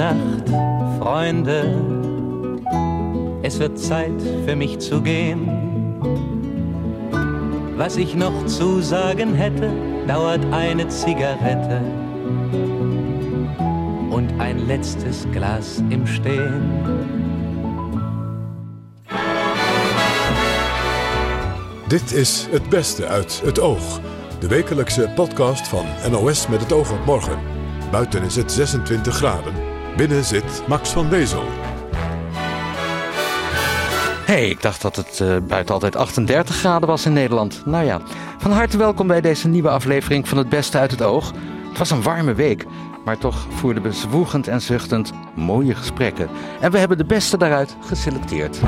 Nacht, Freunde. Es wird Zeit für mich zu gehen. Was ich noch zu sagen hätte, dauert eine Zigarette und ein letztes Glas im Stehen. Dit is Het Beste uit het Oog. De wekelijkse podcast van NOS met het oog op morgen. Buiten is het 26 graden. Binnen zit Max van Wezel. hey, ik dacht dat het uh, buiten altijd 38 graden was in Nederland. Nou ja, van harte welkom bij deze nieuwe aflevering van Het Beste uit het Oog. Het was een warme week, maar toch voerden we zwoegend en zuchtend mooie gesprekken. En we hebben de beste daaruit geselecteerd.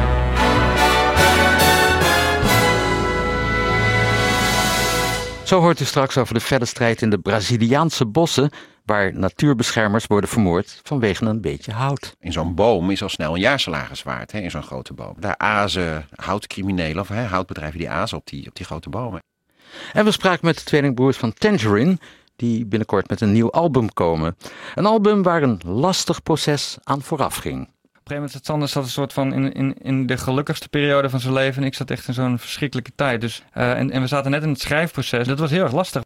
Zo hoort u straks over de felle strijd in de Braziliaanse bossen, waar natuurbeschermers worden vermoord vanwege een beetje hout. In zo'n boom is al snel een jaarsalaris waard, hè, in zo'n grote boom. Daar azen houtcriminelen of hè, houtbedrijven die azen op die, op die grote bomen. En we spraken met de tweelingbroers van Tangerine, die binnenkort met een nieuw album komen. Een album waar een lastig proces aan vooraf ging. Op een gegeven moment zat Sander zat een soort van in, in, in de gelukkigste periode van zijn leven. En ik zat echt in zo'n verschrikkelijke tijd. Dus, uh, en, en we zaten net in het schrijfproces. Dat was heel erg lastig.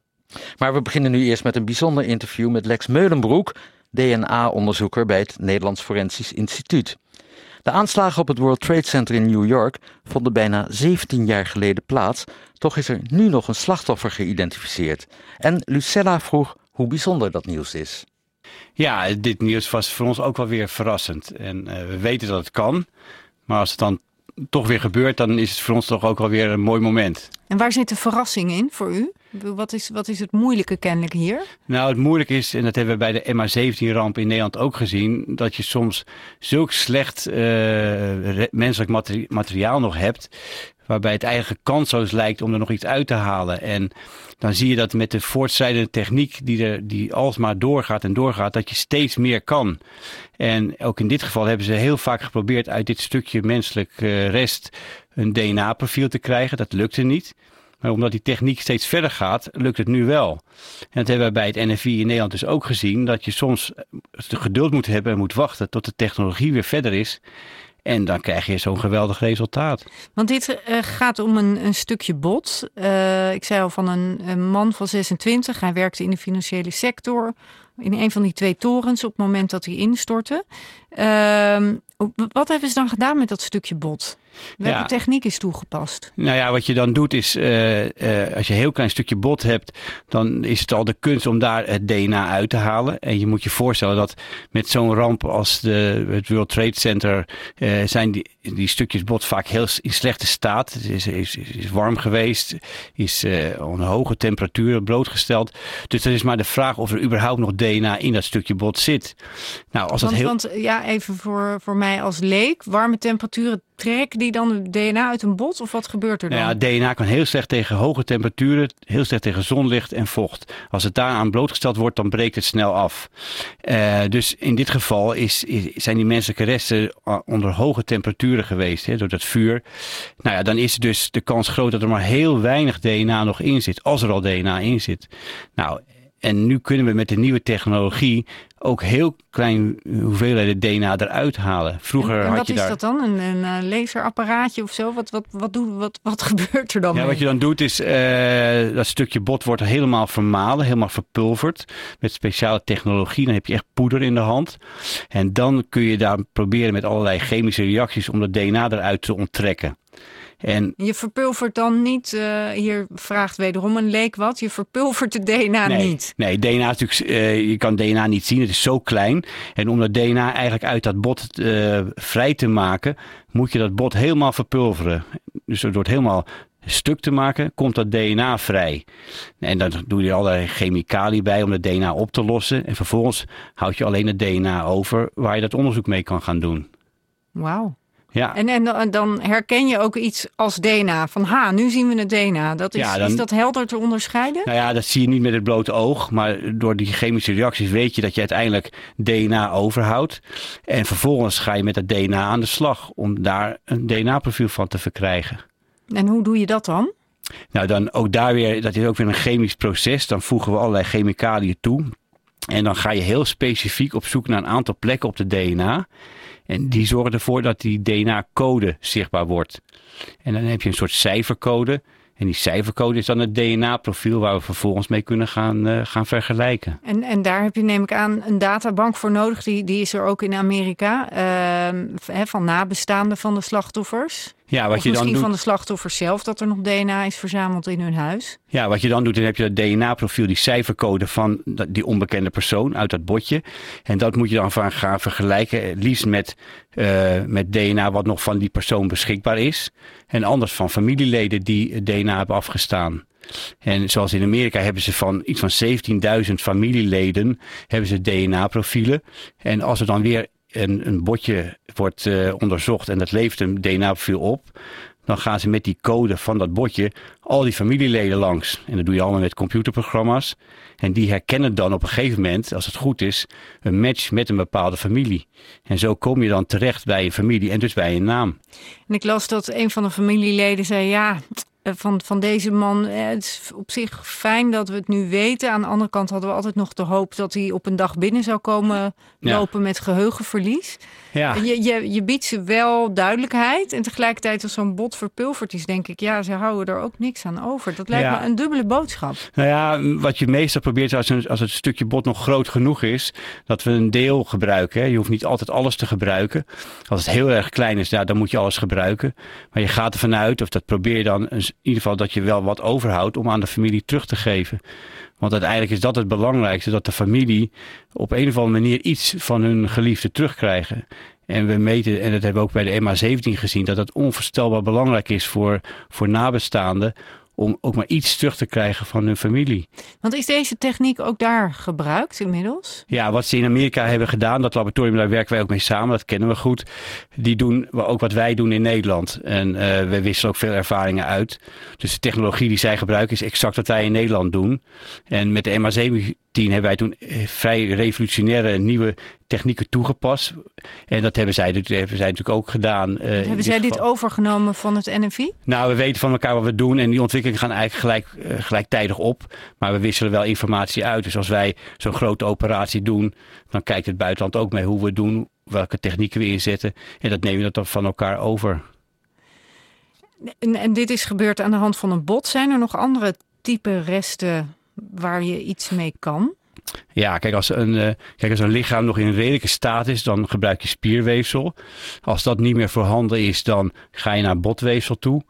Maar we beginnen nu eerst met een bijzonder interview met Lex Meulenbroek, DNA-onderzoeker bij het Nederlands Forensisch Instituut. De aanslagen op het World Trade Center in New York vonden bijna 17 jaar geleden plaats. Toch is er nu nog een slachtoffer geïdentificeerd. En Lucella vroeg hoe bijzonder dat nieuws is. Ja, dit nieuws was voor ons ook wel weer verrassend. En uh, we weten dat het kan. Maar als het dan toch weer gebeurt, dan is het voor ons toch ook wel weer een mooi moment. En waar zit de verrassing in voor u? Wat is, wat is het moeilijke kennelijk hier? Nou, het moeilijke is, en dat hebben we bij de MH17-ramp in Nederland ook gezien, dat je soms zulk slecht uh, menselijk materiaal nog hebt, waarbij het eigenlijk kansloos lijkt om er nog iets uit te halen. En dan zie je dat met de voortschrijdende techniek die, er, die alsmaar doorgaat en doorgaat, dat je steeds meer kan. En ook in dit geval hebben ze heel vaak geprobeerd uit dit stukje menselijk uh, rest een DNA-profiel te krijgen. Dat lukte niet. Omdat die techniek steeds verder gaat, lukt het nu wel. En dat hebben we bij het NFI in Nederland dus ook gezien. Dat je soms geduld moet hebben en moet wachten tot de technologie weer verder is. En dan krijg je zo'n geweldig resultaat. Want dit uh, gaat om een, stukje bot. Uh, ik zei al van een, man van 26. Hij werkte in de financiële sector. In een van die twee torens op het moment dat hij instortte. Uh, wat hebben ze dan gedaan met dat stukje bot? Welke ja. techniek is toegepast? Nou ja, wat je dan doet is, uh, uh, als je een heel klein stukje bot hebt, dan is het al de kunst om daar het DNA uit te halen. En je moet je voorstellen dat met zo'n ramp als de, het World Trade Center uh, zijn die, die stukjes bot vaak heel in slechte staat. Het is, is, is warm geweest, is onder hoge temperaturen blootgesteld. Dus dat is maar de vraag of er überhaupt nog DNA in dat stukje bot zit. Nou, als want, dat heel... want ja, even voor, voor mij als leek, warme temperaturen trekken die dan het DNA uit een bot of wat gebeurt er dan? Ja, DNA kan heel slecht tegen hoge temperaturen, heel slecht tegen zonlicht en vocht. Als het daaraan blootgesteld wordt, dan breekt het snel af. Uh, dus in dit geval is, is, zijn die menselijke resten onder hoge temperaturen geweest, hè, door dat vuur. Nou ja, dan is dus de kans groot dat er maar heel weinig DNA nog in zit, als er al DNA in zit. Nou, en nu kunnen we met de nieuwe technologie ook heel klein hoeveelheden DNA eruit halen. Vroeger en, en had je daar... wat is dat dan? Een, een laserapparaatje of zo? Wat, wat, wat, doe, wat, wat gebeurt er dan ja, mee? Wat je dan doet is, uh, dat stukje bot wordt helemaal vermalen, helemaal verpulverd. Met speciale technologie, dan heb je echt poeder in de hand. En dan kun je daar proberen met allerlei chemische reacties om dat DNA eruit te onttrekken. En je verpulvert dan niet, uh, hier vraagt wederom een leek wat, je verpulvert de DNA nee, niet. Nee, DNA is natuurlijk, uh, je kan DNA niet zien, het is zo klein. En om dat DNA eigenlijk uit dat bot uh, vrij te maken, moet je dat bot helemaal verpulveren. Dus door het helemaal stuk te maken, komt dat DNA vrij. En dan doe je allerlei chemicaliën bij om het DNA op te lossen. En vervolgens houd je alleen het DNA over waar je dat onderzoek mee kan gaan doen. Wauw. Ja. En, en dan herken je ook iets als DNA. Van ha, nu zien we het DNA. Dat is, ja, dan, is dat helder te onderscheiden? Nou ja, dat zie je niet met het blote oog. Maar door die chemische reacties weet je dat je uiteindelijk DNA overhoudt. En vervolgens ga je met dat DNA aan de slag om daar een DNA-profiel van te verkrijgen. En hoe doe je dat dan? Nou, dan ook daar weer, dat is ook weer een chemisch proces. Dan voegen we allerlei chemicaliën toe. En dan ga je heel specifiek op zoek naar een aantal plekken op de DNA. En die zorgen ervoor dat die DNA-code zichtbaar wordt. En dan heb je een soort cijfercode. En die cijfercode is dan het DNA-profiel waar we vervolgens mee kunnen gaan, uh, gaan vergelijken. En, en daar heb je, neem ik aan, een databank voor nodig. Die, die is er ook in Amerika. Uh, van nabestaanden van de slachtoffers. Ja, wat of je misschien dan doet, van de slachtoffers zelf, dat er nog DNA is verzameld in hun huis. Ja, wat je dan doet, dan heb je dat DNA-profiel, die cijfercode van die onbekende persoon uit dat botje. En dat moet je dan van gaan vergelijken, liefst met, uh, met DNA wat nog van die persoon beschikbaar is. En anders van familieleden die DNA hebben afgestaan. En zoals in Amerika hebben ze van iets van 17.000 familieleden hebben ze DNA-profielen. En als er dan weer een, een botje wordt uh, onderzocht en dat levert een DNA-profiel op, dan gaan ze met die code van dat botje al die familieleden langs. En dat doe je allemaal met computerprogramma's. En die herkennen dan op een gegeven moment, als het goed is, een match met een bepaalde familie. En zo kom je dan terecht bij een familie en dus bij een naam. En ik las dat een van de familieleden zei: Ja, van, van deze man. Het is op zich fijn dat we het nu weten. Aan de andere kant hadden we altijd nog de hoop dat hij op een dag binnen zou komen lopen ja. met geheugenverlies. Ja. Je, je, je biedt ze wel duidelijkheid. En tegelijkertijd als zo'n bot verpulverd is, denk ik, ja, ze houden er ook niks aan over. Dat lijkt Ja. me een dubbele boodschap. Nou ja, wat je meestal probeert als, een, als het stukje bot nog groot genoeg is, dat we een deel gebruiken. Hè. Je hoeft niet altijd alles te gebruiken. Als het heel erg klein is, ja, dan moet je alles gebruiken. Maar je gaat ervan uit, of dat probeer je dan in ieder geval dat je wel wat overhoudt om aan de familie terug te geven. Want uiteindelijk is dat het belangrijkste, dat de familie op een of andere manier iets van hun geliefde terugkrijgen. En we meten, en dat hebben we ook bij de MA17 gezien, dat het onvoorstelbaar belangrijk is voor, voor nabestaanden om ook maar iets terug te krijgen van hun familie. Want is deze techniek ook daar gebruikt inmiddels? Ja, wat ze in Amerika hebben gedaan, dat laboratorium, daar werken wij ook mee samen, dat kennen we goed. Die doen ook wat wij doen in Nederland. En uh, we wisselen ook veel ervaringen uit. Dus de technologie die zij gebruiken is exact wat wij in Nederland doen. En met de MA17 hebben wij toen vrij revolutionaire nieuwe technieken toegepast. En dat hebben zij, dat hebben zij natuurlijk ook gedaan. Uh, hebben zij dit overgenomen van het NFI? Nou, we weten van elkaar wat we doen en die ontwikkelingen gaan eigenlijk gelijk, uh, gelijktijdig op. Maar we wisselen wel informatie uit. Dus als wij zo'n grote operatie doen, dan kijkt het buitenland ook mee hoe we het doen, welke technieken we inzetten. En dat nemen we dan van elkaar over. En, en dit is gebeurd aan de hand van een bot. Zijn er nog andere type resten waar je iets mee kan? Ja, kijk als, een, uh, kijk, als een lichaam nog in redelijke staat is, dan gebruik je spierweefsel. Als dat niet meer voorhanden is, dan ga je naar botweefsel toe.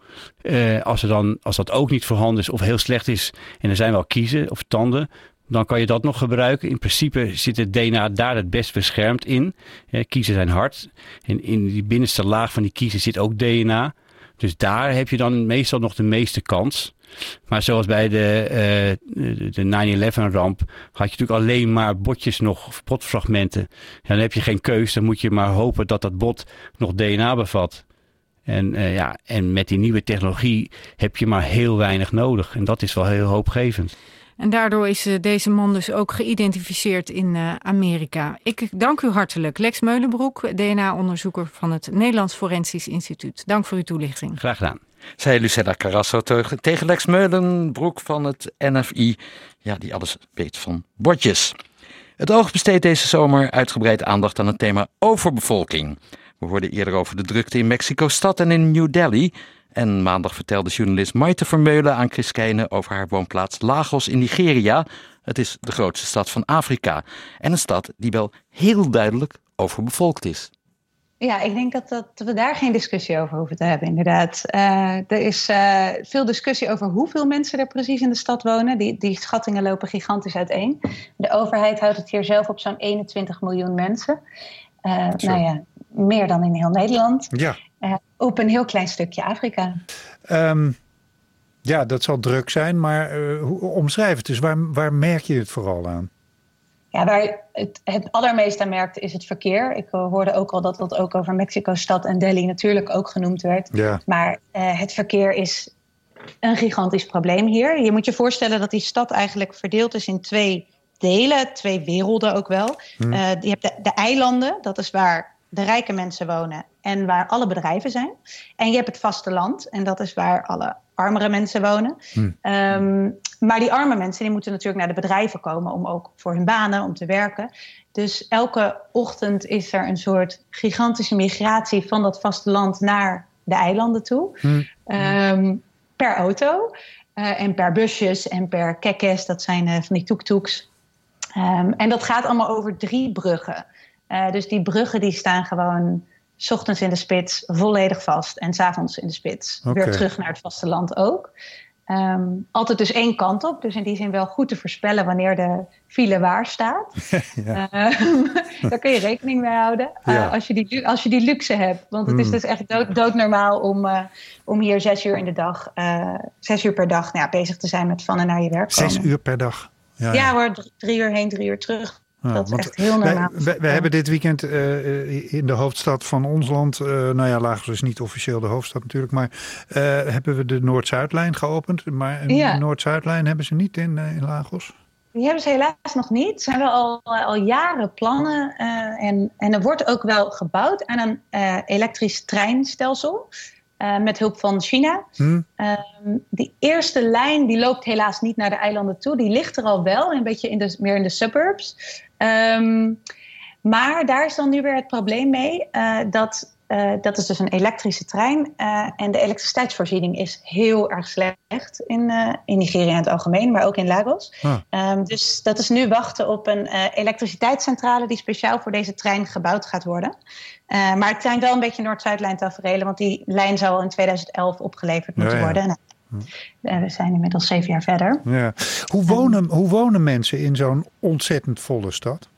Uh, als, er dan, als dat ook niet voorhanden is of heel slecht is en er zijn wel kiezen of tanden, dan kan je dat nog gebruiken. In principe zit het DNA daar het best beschermd in. Ja, kiezen zijn hard. En in die binnenste laag van die kiezen zit ook DNA. Dus daar heb je dan meestal nog de meeste kans. Maar zoals bij de, uh, de 9-11 ramp had je natuurlijk alleen maar botjes nog, botfragmenten. Ja, dan heb je geen keus, dan moet je maar hopen dat dat bot nog DNA bevat. En, uh, ja, en met die nieuwe technologie heb je maar heel weinig nodig. En dat is wel heel hoopgevend. En daardoor is uh, deze man dus ook geïdentificeerd in uh, Amerika. Ik dank u hartelijk. Lex Meulenbroek, DNA-onderzoeker van het Nederlands Forensisch Instituut. Dank voor uw toelichting. Graag gedaan. Zei Lucella Carrasso tegen Lex Meulenbroek van het NFI. Ja, die alles weet van bordjes. Het oog besteedt deze zomer uitgebreid aandacht aan het thema overbevolking. We hoorden eerder over de drukte in Mexico-stad en in New Delhi. En maandag vertelde journalist Maite Vermeulen aan Chris Keijne over haar woonplaats Lagos in Nigeria. Het is de grootste stad van Afrika. En een stad die wel heel duidelijk overbevolkt is. Ja, ik denk dat, dat we daar geen discussie over hoeven te hebben, inderdaad. Uh, er is uh, veel discussie over hoeveel mensen er precies in de stad wonen. Die, die schattingen lopen gigantisch uiteen. De overheid houdt het hier zelf op zo'n 21 miljoen mensen. Uh, nou ja, meer dan in heel Nederland. Ja. op een heel klein stukje Afrika. Um, ja, dat zal druk zijn, maar omschrijf het dus. Waar, waar merk je het vooral aan? Ja, waar het, het allermeest aan merkte is het verkeer. Ik hoorde ook al dat dat ook over Mexico-stad en Delhi natuurlijk ook genoemd werd. Ja. Maar uh, het verkeer is een gigantisch probleem hier. Je moet je voorstellen dat die stad eigenlijk verdeeld is in twee delen, twee werelden ook wel. Hmm. Uh, je hebt de, de eilanden, dat is waar de rijke mensen wonen en waar alle bedrijven zijn. En je hebt het vasteland en dat is waar alle armere mensen wonen. Ehm, maar die arme mensen die moeten natuurlijk naar de bedrijven komen om ook voor hun banen, om te werken. Dus elke ochtend is er een soort gigantische migratie van dat vasteland naar de eilanden toe. Ehm, per auto eh, en per busjes en per kekkes, dat zijn eh, van die tuk-tuks. Ehm, en dat gaat allemaal over drie bruggen. Eh, dus die bruggen die staan gewoon 's ochtends in de spits volledig vast en s'avonds in de spits weer terug naar het vasteland ook. Ehm, altijd dus één kant op, dus in die zin wel goed te voorspellen wanneer de file waar staat. Ja. Ehm, daar kun je rekening mee houden eh, Ja. als, je die, als je die luxe hebt. Want het is Mm. dus echt dood, doodnormaal om, eh, om hier zes uur in de dag, eh, zes uur per dag nou ja, bezig te zijn met van en naar je werk komen. Zes uur per dag. Ja, Ja, hoor, drie uur heen, drie uur terug. Ja, dat is echt heel normaal. Wij, wij hebben dit weekend eh, eh, in de hoofdstad van ons land, eh, nou ja, Lagos is niet officieel de hoofdstad natuurlijk, maar hebben we de Noord-Zuidlijn geopend. Maar een Ja. Noord-Zuidlijn hebben ze niet in, in Lagos. Die hebben ze helaas nog niet. Er zijn wel al, al jaren plannen. en, en er wordt ook wel gebouwd aan een elektrisch treinstelsel. Eh, met hulp van China. Hm? Ehm, die eerste lijn die loopt helaas niet naar de eilanden toe. Die ligt er al wel, een beetje in de, meer in de suburbs. Ehm, maar daar is dan nu weer het probleem mee. eh, dat, eh, dat is dus een elektrische trein. eh, en de elektriciteitsvoorziening is heel erg slecht in, eh, in Nigeria in het algemeen, maar ook in Lagos. Ah. Ehm, dus dat is nu wachten op een elektriciteitscentrale die speciaal voor deze trein gebouwd gaat worden. Maar het zijn wel een beetje Noord-Zuidlijn tafereelen, want die lijn zou al in 2011 opgeleverd moeten Ja, ja. worden. Nou, eh, we zijn inmiddels zeven jaar verder. Ja. Hoe, wonen, hoe wonen mensen in zo'n ontzettend volle stad?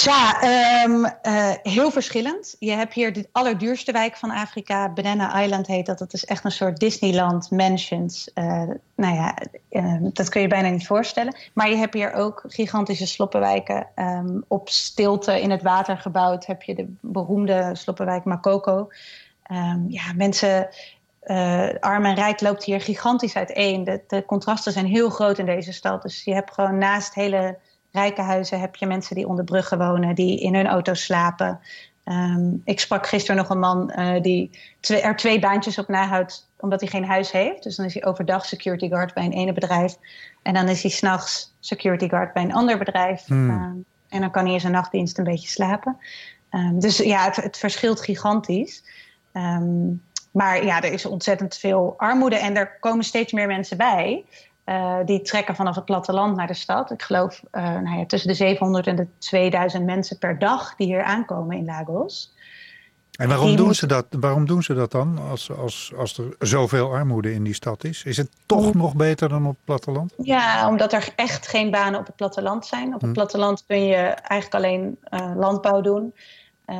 Tja, ehm, eh, heel verschillend. Je hebt hier de allerduurste wijk van Afrika, Banana Island heet dat. Dat is echt een soort Disneyland, mansions. Eh, nou ja, eh, dat kun je bijna niet voorstellen. Maar je hebt hier ook gigantische sloppenwijken. Ehm, op stilte in het water gebouwd heb je de beroemde sloppenwijk Makoko. Ehm, ja, mensen, eh, arm en rijk loopt hier gigantisch uiteen. De, de contrasten zijn heel groot in deze stad. Dus je hebt gewoon naast hele rijke huizen heb je mensen die onder bruggen wonen, die in hun auto's slapen. Ehm, ik sprak gisteren nog een man eh, die twee, er twee baantjes op nahoudt omdat hij geen huis heeft. Dus dan is hij overdag security guard bij een ene bedrijf. En dan is hij s'nachts security guard bij een ander bedrijf. Hmm. Ehm, en dan kan hij in zijn nachtdienst een beetje slapen. Ehm, dus ja, het, het verschilt gigantisch. Maar ja, er is ontzettend veel armoede en er komen steeds meer mensen bij. Eh, die trekken vanaf het platteland naar de stad. Ik geloof eh, nou ja, tussen de 700 en de 2000 mensen per dag die hier aankomen in Lagos. En waarom Die doen, moet- ze dat, waarom doen ze dat dan als, als, als er zoveel armoede in die stad is? Is het toch nog beter dan op het platteland? Ja, omdat er echt geen banen op het platteland zijn. Op het Hm. platteland kun je eigenlijk alleen eh, landbouw doen. Eh,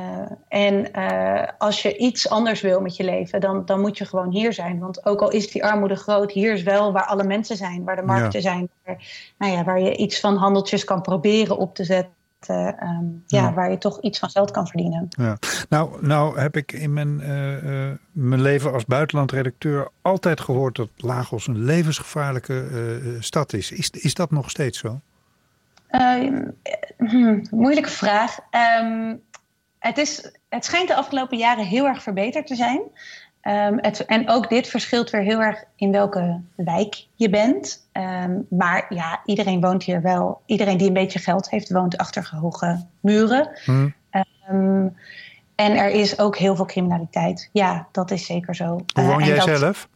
en eh, als je iets anders wil met je leven, dan, dan moet je gewoon hier zijn. Want ook al is die armoede groot, hier is wel waar alle mensen zijn, waar de markten zijn, waar, nou ja, waar je iets van handeltjes kan proberen op te zetten. ehm, ja, Ja. waar je toch iets van geld kan verdienen. Ja. Nou, nou heb ik in mijn, eh, mijn leven als buitenlandredacteur altijd gehoord dat Lagos een levensgevaarlijke stad is. is. Is dat nog steeds zo? Ehm, hmm, moeilijke vraag. Ehm, het, is, het schijnt de afgelopen jaren heel erg verbeterd te zijn. Ehm, het, en ook dit verschilt weer heel erg in welke wijk je bent. Ehm, maar ja, iedereen woont hier wel. Iedereen die een beetje geld heeft, woont achter hoge muren. Hm? Ehm, en er is ook heel veel criminaliteit. Ja, dat is zeker zo. Hoe Eh, woon jij dat- zelf?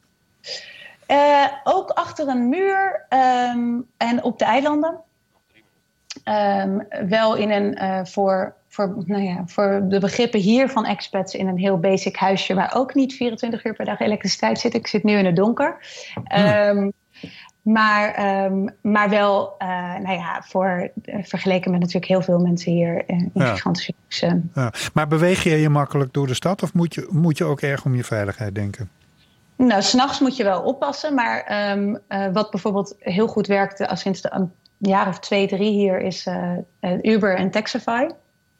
eh, ook achter een muur en op de eilanden. Wel in een eh, voor, voor, nou ja, voor de begrippen hier van expats in een heel basic huisje, waar ook niet 24 uur per dag elektriciteit zit. Ik zit nu in het donker. Ehm, maar, ehm, maar wel, eh, nou ja, voor, eh, vergeleken met natuurlijk heel veel mensen hier eh, in Ja. gigantische luxe. Ja. Maar beweeg je je makkelijk door de stad of moet je, moet je ook erg om je veiligheid denken? Nou, s'nachts moet je wel oppassen. Maar ehm, eh, wat bijvoorbeeld heel goed werkte al sinds de, een jaar of twee, drie hier is Uber en Taxify.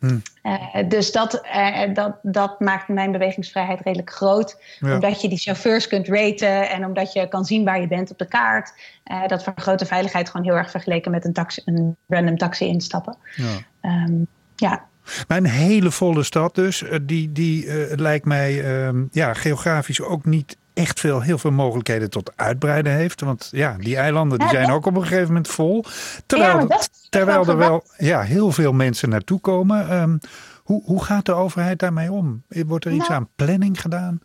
Hmm. Eh, dus dat, eh, dat, dat maakt mijn bewegingsvrijheid redelijk groot. Ja. Omdat je die chauffeurs kunt raten en omdat je kan zien waar je bent op de kaart. Eh, dat vergroot de veiligheid gewoon heel erg vergeleken met een, taxi, een random taxi instappen. Ja. Ehm, ja, Maar een hele volle stad dus, die, die lijkt mij ehm, ja, geografisch ook niet echt veel, heel veel mogelijkheden tot uitbreiden heeft. Want ja, die eilanden die zijn ook op een gegeven moment vol. Terwijl, terwijl er wel ja, heel veel mensen naartoe komen. Ehm, hoe, hoe gaat de overheid daarmee om? Wordt er iets Nou, aan planning gedaan?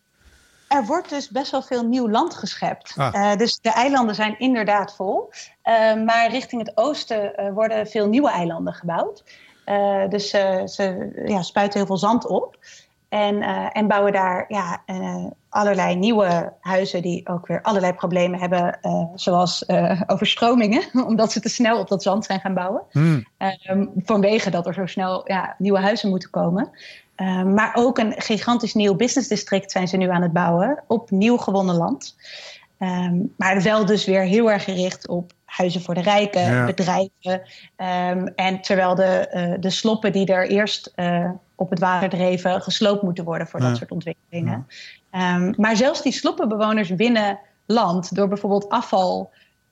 Er wordt dus best wel veel nieuw land geschept. Ah. Eh, dus de eilanden zijn inderdaad vol. Eh, maar richting het oosten eh, worden veel nieuwe eilanden gebouwd. Dus ze ja, spuiten heel veel zand op. En, eh, en bouwen daar ja, eh, allerlei nieuwe huizen die ook weer allerlei problemen hebben. eh, zoals overstromingen, omdat ze te snel op dat zand zijn gaan bouwen. Hmm. Ehm, vanwege dat er zo snel ja, nieuwe huizen moeten komen. Ehm, maar ook een gigantisch nieuw business district zijn ze nu aan het bouwen op nieuw gewonnen land. Ehm, maar wel dus weer heel erg gericht op huizen voor de rijken, Ja. bedrijven. Ehm, en terwijl de, eh, de sloppen die er eerst eh, op het water dreven gesloopt moeten worden voor Ja. dat soort ontwikkelingen. Ehm, maar zelfs die sloppenbewoners winnen land door bijvoorbeeld afval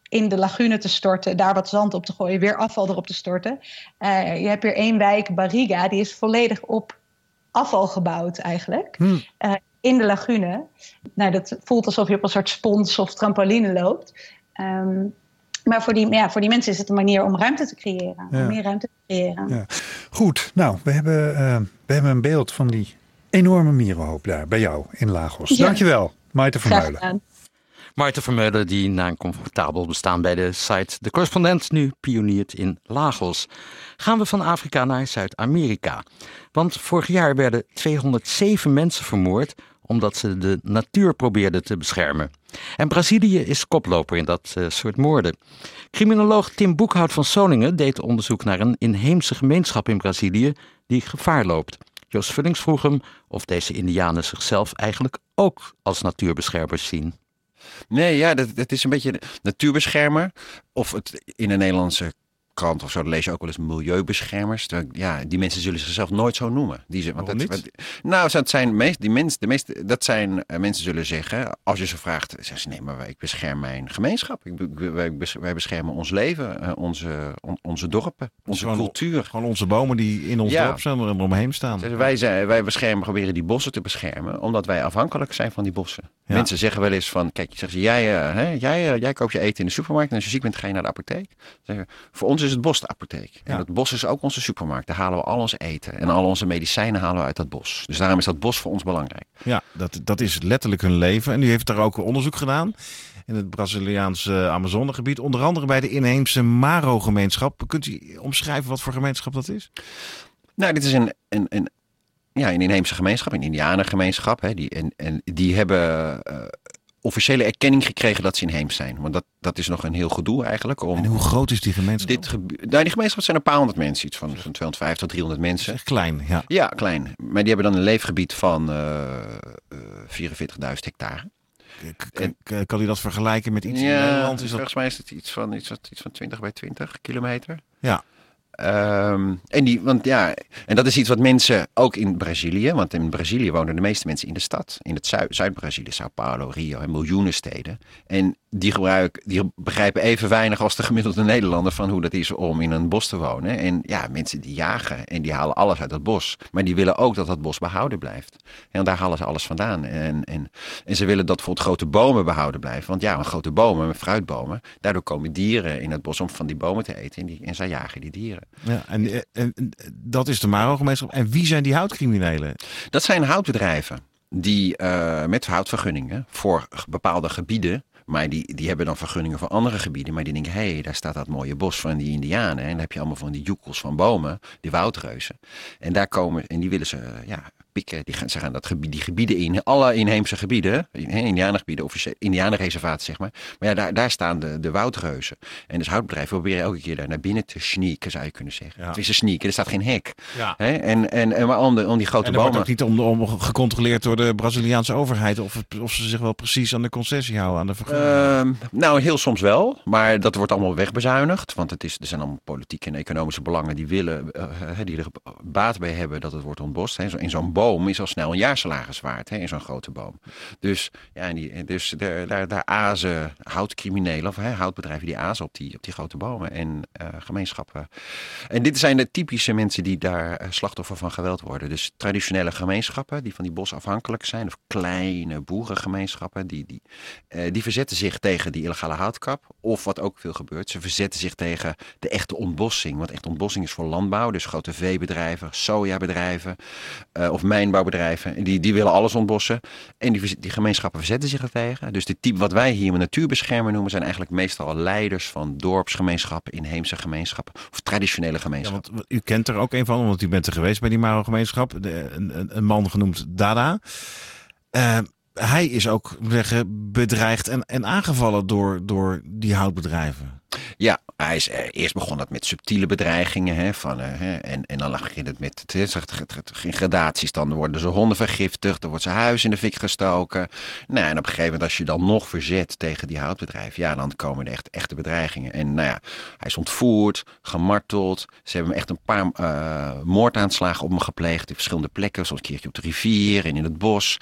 in de lagune te storten, daar wat zand op te gooien, weer afval erop te storten. Eh, je hebt hier één wijk, Barriga, die is volledig op afval gebouwd eigenlijk. Hmm. Eh, in de lagune. Nou, dat voelt alsof je op een soort spons of trampoline loopt. Ehm, maar voor die, ja, voor die mensen is het een manier om ruimte te creëren. Ja. Om meer ruimte te creëren. Ja. Goed, nou, we hebben, eh, we hebben een beeld van die enorme mierenhoop daar bij jou in Lagos. Ja. Dankjewel, Maite Graag Vermeulen. Maarten Vermeulen, die na een comfortabel bestaan bij de site De Correspondent nu pioniert in Lagos. Gaan we van Afrika naar Zuid-Amerika. Want vorig jaar werden 207 mensen vermoord omdat ze de natuur probeerden te beschermen. En Brazilië is koploper in dat eh, soort moorden. Criminoloog Tim Boekhout van Soningen deed onderzoek naar een inheemse gemeenschap in Brazilië die gevaar loopt. Joost Vullings vroeg hem of deze Indianen zichzelf eigenlijk ook als natuurbeschermers zien. Nee, ja, dat, dat is een beetje natuurbeschermer. Of het in de Nederlandse krant of zo, dan lees je ook wel eens milieubeschermers. Terwijl, Ja, die mensen zullen zichzelf nooit zo noemen. Die ze, want dat, niet? want- nou, dat zijn meest, die mensen, de meeste, dat zijn eh, mensen zullen zeggen, als je ze vraagt, zeggen ze nee, maar ik bescherm mijn gemeenschap. Ik, wij, bes- wij beschermen ons leven, eh, onze, on- onze dorpen, onze Gewoon- cultuur. Gewoon onze bomen die in ons Ja. dorp zijn en eromheen staan. Dus wij, zijn, wij beschermen, proberen die bossen te beschermen, omdat wij afhankelijk zijn van die bossen. Ja. Mensen zeggen wel eens van, kijk, zeggen ze, jij, eh, hè, jij, jij koopt je eten in de supermarkt en als je ziek bent ga je naar de apotheek. Zeggen, voor ons is het bos de apotheek. En het bos is ook onze supermarkt. Daar halen we al ons eten en al onze medicijnen halen we uit dat bos. Dus daarom is dat bos voor ons belangrijk. Ja, dat, dat is letterlijk hun leven. En u heeft daar ook onderzoek gedaan in het Braziliaanse Amazonegebied. Onder andere bij de inheemse Maro-gemeenschap. Kunt u omschrijven wat voor gemeenschap dat is? Nou, dit is een, een, een, ja, een inheemse gemeenschap, een indianengemeenschap. Hè, die, en, en die hebben eh, officiële erkenning gekregen dat ze inheems zijn. Want dat, dat is nog een heel gedoe eigenlijk. Om En hoe groot is die gemeenschap? dit gebu- nou, die gemeenschap zijn een paar honderd mensen, iets van, van 250 tot 300 is mensen. echt klein, ja. Ja, klein. Maar die hebben dan een leefgebied van eh eh, 44.000 hectare. K- k- k- kan u dat vergelijken met iets in Nederland? Is dat... volgens mij is het iets van, iets, van- iets van 20 bij 20 kilometer. Ja. Ehm, en, die, want ja, en dat is iets wat mensen ook in Brazilië, want in Brazilië wonen de meeste mensen in de stad, in het Zuid- Zuid-Brazilië, Sao Paulo, Rio en miljoenen steden. En die, gebruiken, die begrijpen even weinig als de gemiddelde Nederlander van hoe dat is om in een bos te wonen. En ja, mensen die jagen en die halen alles uit dat bos, maar die willen ook dat dat bos behouden blijft. En daar halen ze alles vandaan. En, en, en ze willen dat bijvoorbeeld grote bomen behouden blijven. Want ja, een grote bomen, fruitbomen, daardoor komen dieren in het bos om van die bomen te eten en, die, en zij jagen die dieren. Ja, en, en, dat is de Maro-gemeenschap. En wie zijn die houtcriminelen? Dat zijn houtbedrijven die eh, met houtvergunningen voor bepaalde gebieden. Maar die, die hebben dan vergunningen voor andere gebieden. Maar die denken, hé, hey, daar staat dat mooie bos van die indianen. En dan heb je allemaal van die joekels van bomen, die woudreuzen. En daar komen, en die willen ze, ja, pikken. Die gaan, ze gaan dat gebied, die gebieden in, alle inheemse gebieden, indianengebieden, officieel, indianenreservaten zeg maar. Maar ja, daar, daar staan de, de woudreuzen. En dus houtbedrijven proberen elke keer daar naar binnen te sneaken, zou je kunnen zeggen. Ja. Het is een sneaken, er staat geen hek. Ja. Hè? En, en, en maar om, de, om die grote En er wordt bomen... ook niet om, om gecontroleerd door de Braziliaanse overheid of, of ze zich wel precies aan de concessie houden, aan de vergunning. Ehm, nou, heel soms wel. Maar dat wordt allemaal wegbezuinigd. Want het is, er zijn allemaal politieke en economische belangen die willen, eh, die er baat bij hebben dat het wordt ontbost. Hè. In zo'n boom is al snel een jaarsalaris waard, hè, in zo'n grote boom. Dus, ja, en die, dus daar, daar, daar azen houtcriminelen, of hè, houtbedrijven die azen op die, op die grote bomen en eh, gemeenschappen. En dit zijn de typische mensen die daar eh, slachtoffer van geweld worden. Dus traditionele gemeenschappen die van die bos afhankelijk zijn, of kleine boerengemeenschappen, die, die, eh, die verzetten zich tegen die illegale houtkap. Of wat ook veel gebeurt, ze verzetten zich tegen de echte ontbossing. Want echt ontbossing is voor landbouw, dus grote veebedrijven, sojabedrijven uh, of mijnbouwbedrijven. Die, die willen alles ontbossen. En die, die gemeenschappen verzetten zich er tegen. Dus de type wat wij hier natuurbeschermer noemen, zijn eigenlijk meestal leiders van dorpsgemeenschappen, inheemse gemeenschappen of traditionele gemeenschappen. Ja, want u kent er ook een van, want u bent er geweest bij die Maro-gemeenschap. Een, een, man genoemd Dada. Uh, hij is ook bedreigd en, en aangevallen door, door die houtbedrijven. Ja, hij is eh, eerst begon dat met subtiele bedreigingen. Hè, van, eh, en, en dan ging het met geen gradaties. Dan worden ze honden vergiftigd, dan wordt zijn huis in de fik gestoken. Nou, en op een gegeven moment, als je dan nog verzet tegen die houtbedrijf, ja, dan komen er echt echte bedreigingen. En nou ja, hij is ontvoerd, gemarteld. Ze hebben echt een paar uh, moordaanslagen op hem gepleegd in verschillende plekken, zoals een keertje op de rivier en in het bos.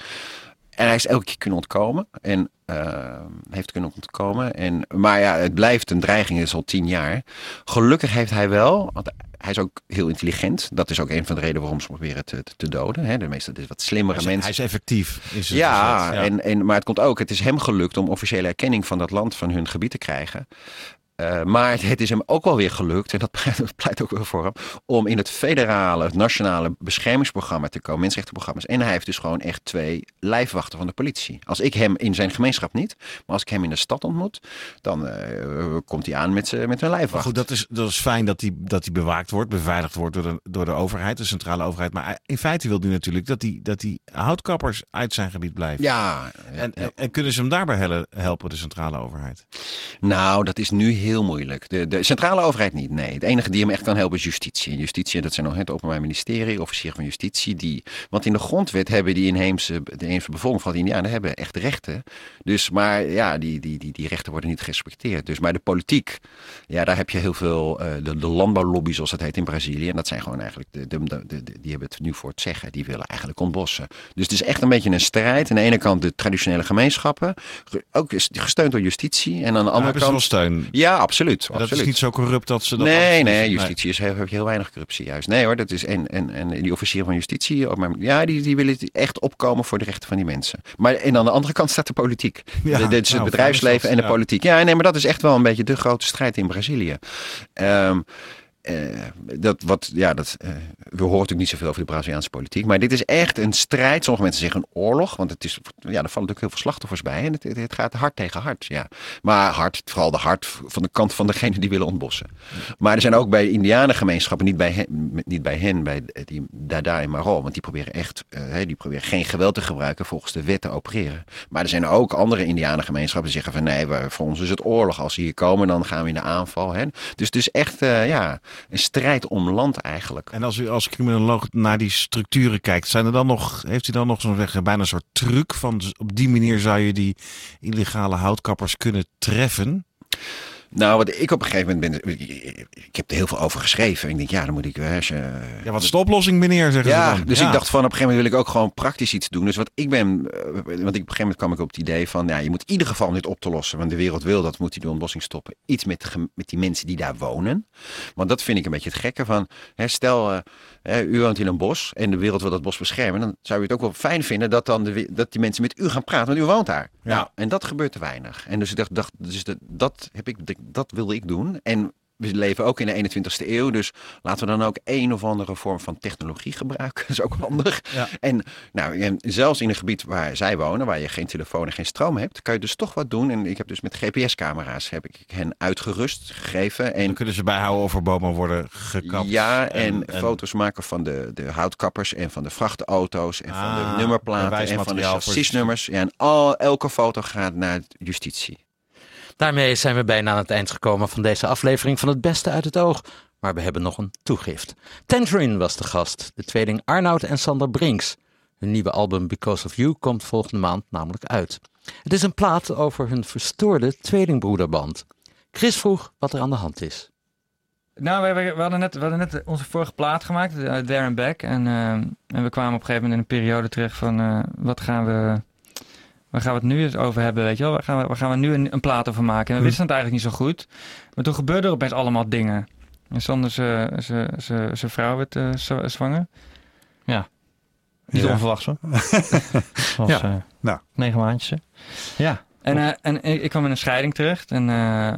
En hij is elke keer kunnen ontkomen. En uh, heeft kunnen ontkomen. En, maar ja, het blijft een dreiging, is al tien jaar. Gelukkig heeft hij wel, want hij is ook heel intelligent. Dat is ook een van de redenen waarom ze proberen te, te doden. Hè. De meeste is wat slimmere hij mensen. Hij is effectief. Is het ja, ja. En, en, maar het komt ook, het is hem gelukt om officiële erkenning van dat land, van hun gebied te krijgen. Uh, maar het is hem ook wel weer gelukt, en dat pleit, ook wel voor hem, om in het federale, het nationale beschermingsprogramma te komen, mensenrechtenprogramma's. En hij heeft dus gewoon echt twee lijfwachten van de politie. Als ik hem in zijn gemeenschap niet, maar als ik hem in de stad ontmoet, dan uh, komt hij aan met, met een lijfwacht. goed, dat is, dat is fijn dat hij, dat hij bewaakt wordt, beveiligd wordt door de, door de overheid, de centrale overheid. Maar in feite wil hij natuurlijk dat die, dat die houtkappers uit zijn gebied blijven. Ja. En, en, en kunnen ze hem daarbij helpen, de centrale overheid? Nou, dat is nu heel heel moeilijk. De, de centrale overheid niet, nee. Het enige die hem echt kan helpen is justitie. Justitie, dat zijn nog het Openbaar Ministerie, officier van Justitie. Die, want in de grondwet hebben die inheemse, de inheemse bevolking van die Indianen hebben echt rechten. Dus, maar ja, die, die, die, die rechten worden niet gerespecteerd. Dus, maar de politiek, ja, daar heb je heel veel, uh, de, de landbouwlobby zoals het heet in Brazilië. En dat zijn gewoon eigenlijk, de, de, de, die hebben het nu voor het zeggen. Die willen eigenlijk ontbossen. Dus het is echt een beetje een strijd. Aan de ene kant de traditionele gemeenschappen, ook gesteund door justitie. En aan de andere kant... steun. Ja, absoluut. Dat absoluut. is niet zo corrupt dat ze dat... Nee, nee, justitie is, heb je heel weinig corruptie juist. Nee hoor, dat is, en, en, en die officier van justitie, maar, ja, die, die willen echt opkomen voor de rechten van die mensen. Maar en aan de andere kant staat de politiek. Ja, Dit is het nou, bedrijfsleven en de ja. politiek. Ja, nee, maar dat is echt wel een beetje de grote strijd in Brazilië. Um, uh, dat wat, ja, dat, uh, we horen natuurlijk niet zoveel over de Braziliaanse politiek. Maar dit is echt een strijd. Sommige mensen zeggen een oorlog. Want het is, ja, er vallen natuurlijk heel veel slachtoffers bij. En het, het, gaat hard tegen hard. Ja. Maar hard, vooral de hard van de kant van degene die willen ontbossen. Maar er zijn ook bij Indianengemeenschappen, niet bij hen, niet bij, hen, bij die Dada en Maro. Want die proberen echt uh, die proberen geen geweld te gebruiken volgens de wet te opereren. Maar er zijn ook andere Indianengemeenschappen die zeggen van nee, voor ons is het oorlog. Als ze hier komen, dan gaan we in de aanval. Hè. Dus het is echt, ja een strijd om land eigenlijk. En als u als criminoloog naar die structuren kijkt, zijn er dan nog, heeft u dan nog zo'n bijna een soort truc van op die manier zou je die illegale houtkappers kunnen treffen? Nou, wat ik op een gegeven moment ben. Ik heb er heel veel over geschreven. Ik denk, ja, dan moet ik. Je, ja, wat is de oplossing, meneer? Zeggen ja, ze dan. dus ik dacht van op een gegeven moment wil ik ook gewoon praktisch iets doen. Dus wat ik ben. Want ik, op een gegeven moment kwam ik op het idee van. Ja, je moet in ieder geval om dit op te lossen. Want de wereld wil dat, moet die de ontbossing stoppen. Iets met, met die mensen die daar wonen. Want dat vind ik een beetje het gekke van. Hè, stel, uh, hè, u woont in een bos en de wereld wil dat bos beschermen. Dan zou u het ook wel fijn vinden dat, dan de, dat die mensen met u gaan praten. Want u woont daar. Ja. Nou, en dat gebeurt te weinig. En dus ik dacht, dacht dus dat, dat, heb ik, dat wilde ik doen. En we leven ook in de 21ste eeuw, dus laten we dan ook een of andere vorm van technologie gebruiken. Dat is ook handig. Ja. En nou, zelfs in een gebied waar zij wonen, waar je geen telefoon en geen stroom hebt, kan je dus toch wat doen. En ik heb dus met GPS-camera's heb ik hen uitgerust gegeven. En dan kunnen ze bijhouden of er bomen worden gekapt. Ja, en, en, foto's maken van de, de houtkappers en van de vrachtauto's en van de Ah, nummerplaten en van de chassisnummers. Ja, en al, elke foto gaat naar justitie. Daarmee zijn we bijna aan het eind gekomen van deze aflevering van Het Beste uit het Oog. Maar we hebben nog een toegift. Tangerine was de gast, de tweeling Arnoud en Sander Brinks. Hun nieuwe album Because of You komt volgende maand namelijk uit. Het is een plaat over hun verstoorde tweelingbroederband. Chris vroeg wat er aan de hand is. Nou, we, we, hadden net, we hadden net onze vorige plaat gemaakt, uh, There and Back. En, uh, en we kwamen op een gegeven moment in een periode terecht van... Uh, wat gaan we... Waar gaan we het nu eens over hebben, weet je wel? Waar gaan we, waar gaan we nu een, een plaat over maken? En we wisten het eigenlijk niet zo goed. Maar toen gebeurden er opeens allemaal dingen. En Sander, zijn vrouw werd zwanger. Ja. Niet ja. onverwachts hoor. was ja. Uh, nou. negen maandjes. Ja. En, uh, en ik kwam in een scheiding terecht. En uh,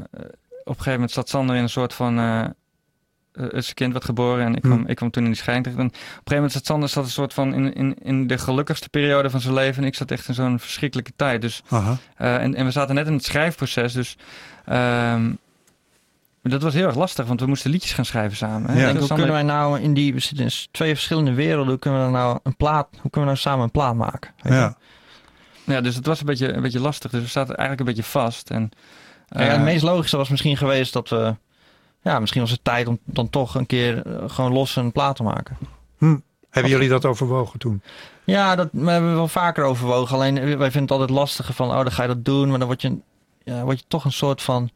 op een gegeven moment zat Sander in een soort van... zijn kind werd geboren en ik kwam, ik kwam toen in die scheiding terecht. En op een gegeven moment zat Sander zat een soort van in, in, in de gelukkigste periode van zijn leven. En ik zat echt in zo'n verschrikkelijke tijd. Dus, en, en we zaten net in het schrijfproces. Dus um, dat was heel erg lastig, want we moesten liedjes gaan schrijven samen. Ja. hoe kunnen wij nou in die we zitten in twee verschillende werelden, hoe kunnen we nou een plaat, hoe kunnen we nou samen een plaat maken? Ja. ja, dus het was een beetje, een beetje lastig. Dus we zaten eigenlijk een beetje vast. En, uh, ja, het meest logische was misschien geweest dat we, ja, misschien was het tijd om dan toch een keer uh, gewoon los een plaat te maken. Hm. Hebben jullie dat overwogen toen? Ja, dat we hebben we wel vaker overwogen. Alleen wij vinden het altijd lastiger van, oh, dan ga je dat doen, maar dan word je, ja, word je toch een soort van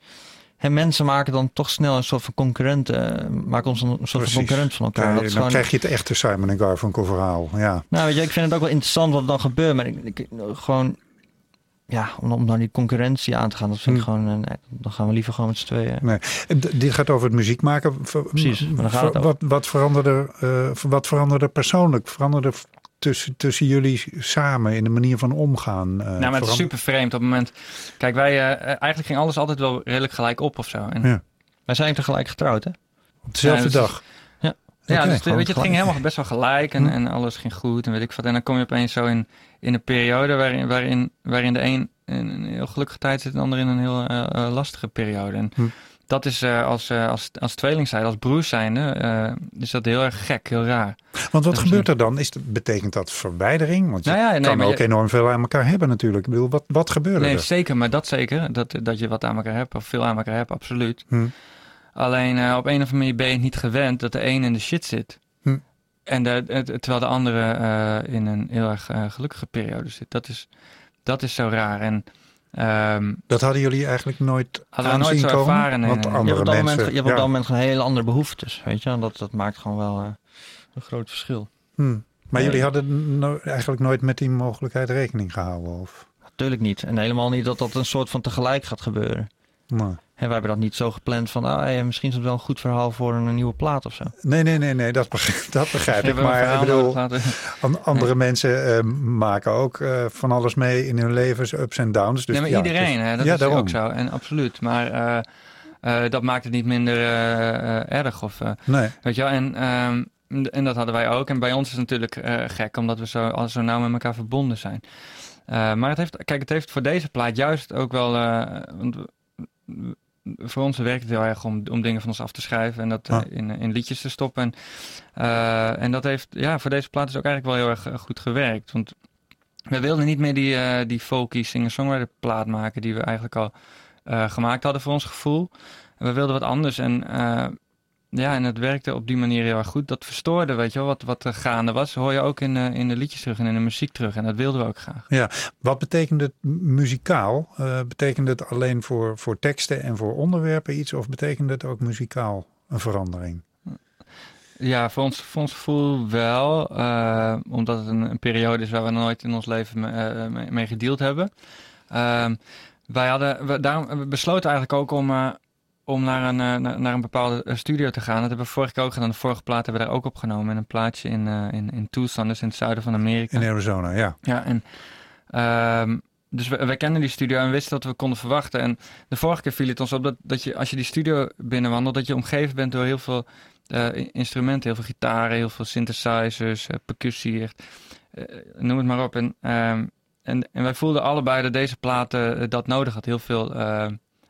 en mensen maken dan toch snel een soort van concurrenten. Uh, maken ons een, soort Precies. van concurrent van elkaar. Ja, dan gewoon... krijg je het echte Simon Garfunkel verhaal. Ja. Nou, weet je, ik vind het ook wel interessant wat er dan gebeurt. Maar ik, ik gewoon, ja, om, om dan die concurrentie aan te gaan, dat vind ik hm. gewoon, nee, dan gaan we liever gewoon met z'n tweeën. Nee. Dit gaat over het muziek maken. Precies, maar dan gaat het wat, wat, veranderde, uh, wat veranderde persoonlijk? Veranderde tussen, tussen jullie samen in de manier van omgaan? Uh, nou, maar het is super vreemd op het moment. Kijk, wij uh, eigenlijk ging alles altijd wel redelijk gelijk op of zo. En ja. Wij zijn tegelijk getrouwd, hè? Op dezelfde ja, dag. Ja. Dus weet je, het ging helemaal best wel gelijk en, en alles ging goed en weet ik wat. En dan kom je opeens zo in, in een periode waarin, waarin, waarin de een in een heel gelukkige tijd zit en de ander in een heel uh, lastige periode. En hm dat is uh, als, uh, als, als tweeling zijn, als broers zijn, uh, is dat heel erg gek, heel raar. Want wat gebeurt er dan? Is betekent dat verwijdering? Want je nou ja, nee, kan ook je... enorm veel aan elkaar hebben natuurlijk. Ik bedoel, wat, wat gebeurt er? Nee, zeker, maar dat zeker. Dat, dat je wat aan elkaar hebt, of veel aan elkaar hebt, absoluut. Hm. Alleen op een of andere manier ben je niet gewend dat de een in de shit zit. Hm. En de, terwijl de andere in een heel erg gelukkige periode zit. Dat is, dat is zo raar. En Um, dat hadden jullie eigenlijk nooit hadden nooit zo komen? ervaren. Nee, Want andere je hebt op dat moment, je hebt op dat moment gewoon hele andere behoeftes. Weet je? Dat, dat maakt gewoon wel uh, een groot verschil. Hmm. Maar jullie hadden no eigenlijk nooit met die mogelijkheid rekening gehouden? Of? Natuurlijk niet. En helemaal niet dat dat een soort van tegelijk gaat gebeuren. Maar. En wij hebben dat niet zo gepland van, ah, ja, misschien is het wel een goed verhaal voor een, nieuwe plaat of zo. Nee, nee, nee, nee dat begrijp, dat begrijp ik. Maar ik bedoel, andere mensen uh, maken ook uh, van alles mee in hun levens, ups en downs. Dus, nee, maar ja, iedereen, dus, hè, dat ja, is daarom. ook zo. En absoluut. Maar uh, dat maakt het niet minder erg. Of, nee. Weet je wel, en... Um, en dat hadden wij ook. En bij ons is het natuurlijk gek, omdat we zo, zo nauw met elkaar verbonden zijn. maar het heeft, kijk, het heeft voor deze plaat juist ook wel. want voor ons werkt het heel erg om, om dingen van ons af te schrijven en dat ah. in, in liedjes te stoppen. En, uh, en dat heeft ja, voor deze plaat is ook eigenlijk wel heel erg eh, goed gewerkt. Want we wilden niet meer die, uh, die folky singer-songwriter plaat maken die we eigenlijk al uh, gemaakt hadden voor ons gevoel. we wilden wat anders en ja, en het werkte op die manier heel erg goed. Dat verstoorde, weet je wel, wat, wat er gaande was. Hoor je ook in, uh, in de liedjes terug en in de muziek terug. En dat wilden we ook graag. Ja, wat betekent het muzikaal? Uh, betekent het alleen voor, voor teksten en voor onderwerpen iets? Of betekent het ook muzikaal een verandering? Ja, voor ons, voor ons gevoel wel. Uh, omdat het een, een, periode is waar we nooit in ons leven mee gedeeld hebben. Ehm, wij hadden, we, daarom, we besloten eigenlijk ook om om naar een, uh, naar een bepaalde uh, studio te gaan. Dat hebben we vorige keer ook gedaan. De vorige plaat hebben we daar ook opgenomen. In een plaatje in, uh, in, in Tucson, dus in het zuiden van Amerika. In Arizona, ja. Ja, en... Um, dus we, we kenden die studio en wisten dat we konden verwachten. En de vorige keer viel het ons op dat, dat je, als je die studio binnenwandelt, dat je omgeven bent door heel veel instrumenten. Heel veel gitaren, heel veel synthesizers, percussie, echt, noem het maar op. En, um, en, en wij voelden allebei dat deze platen dat nodig had. Heel veel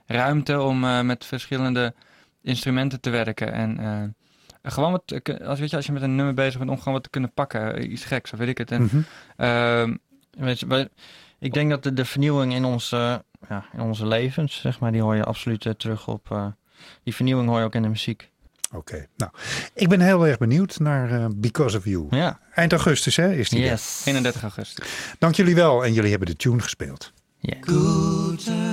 ruimte om uh, met verschillende instrumenten te werken. En uh, gewoon wat, als, weet je, als je met een nummer bezig bent, om gewoon wat te kunnen pakken. Eh, iets geks, of weet ik het. En, mm -hmm. weet je, ik denk dat de, de vernieuwing in, ons, ja, in onze levens, zeg maar, die hoor je absoluut terug op. die vernieuwing hoor je ook in de muziek. Oké, nou, ik ben heel erg benieuwd naar uh, Because of You. Ja. Eind augustus, hè, is die? Yes. 31 augustus. Dank jullie wel en jullie hebben de tune gespeeld. Yeah.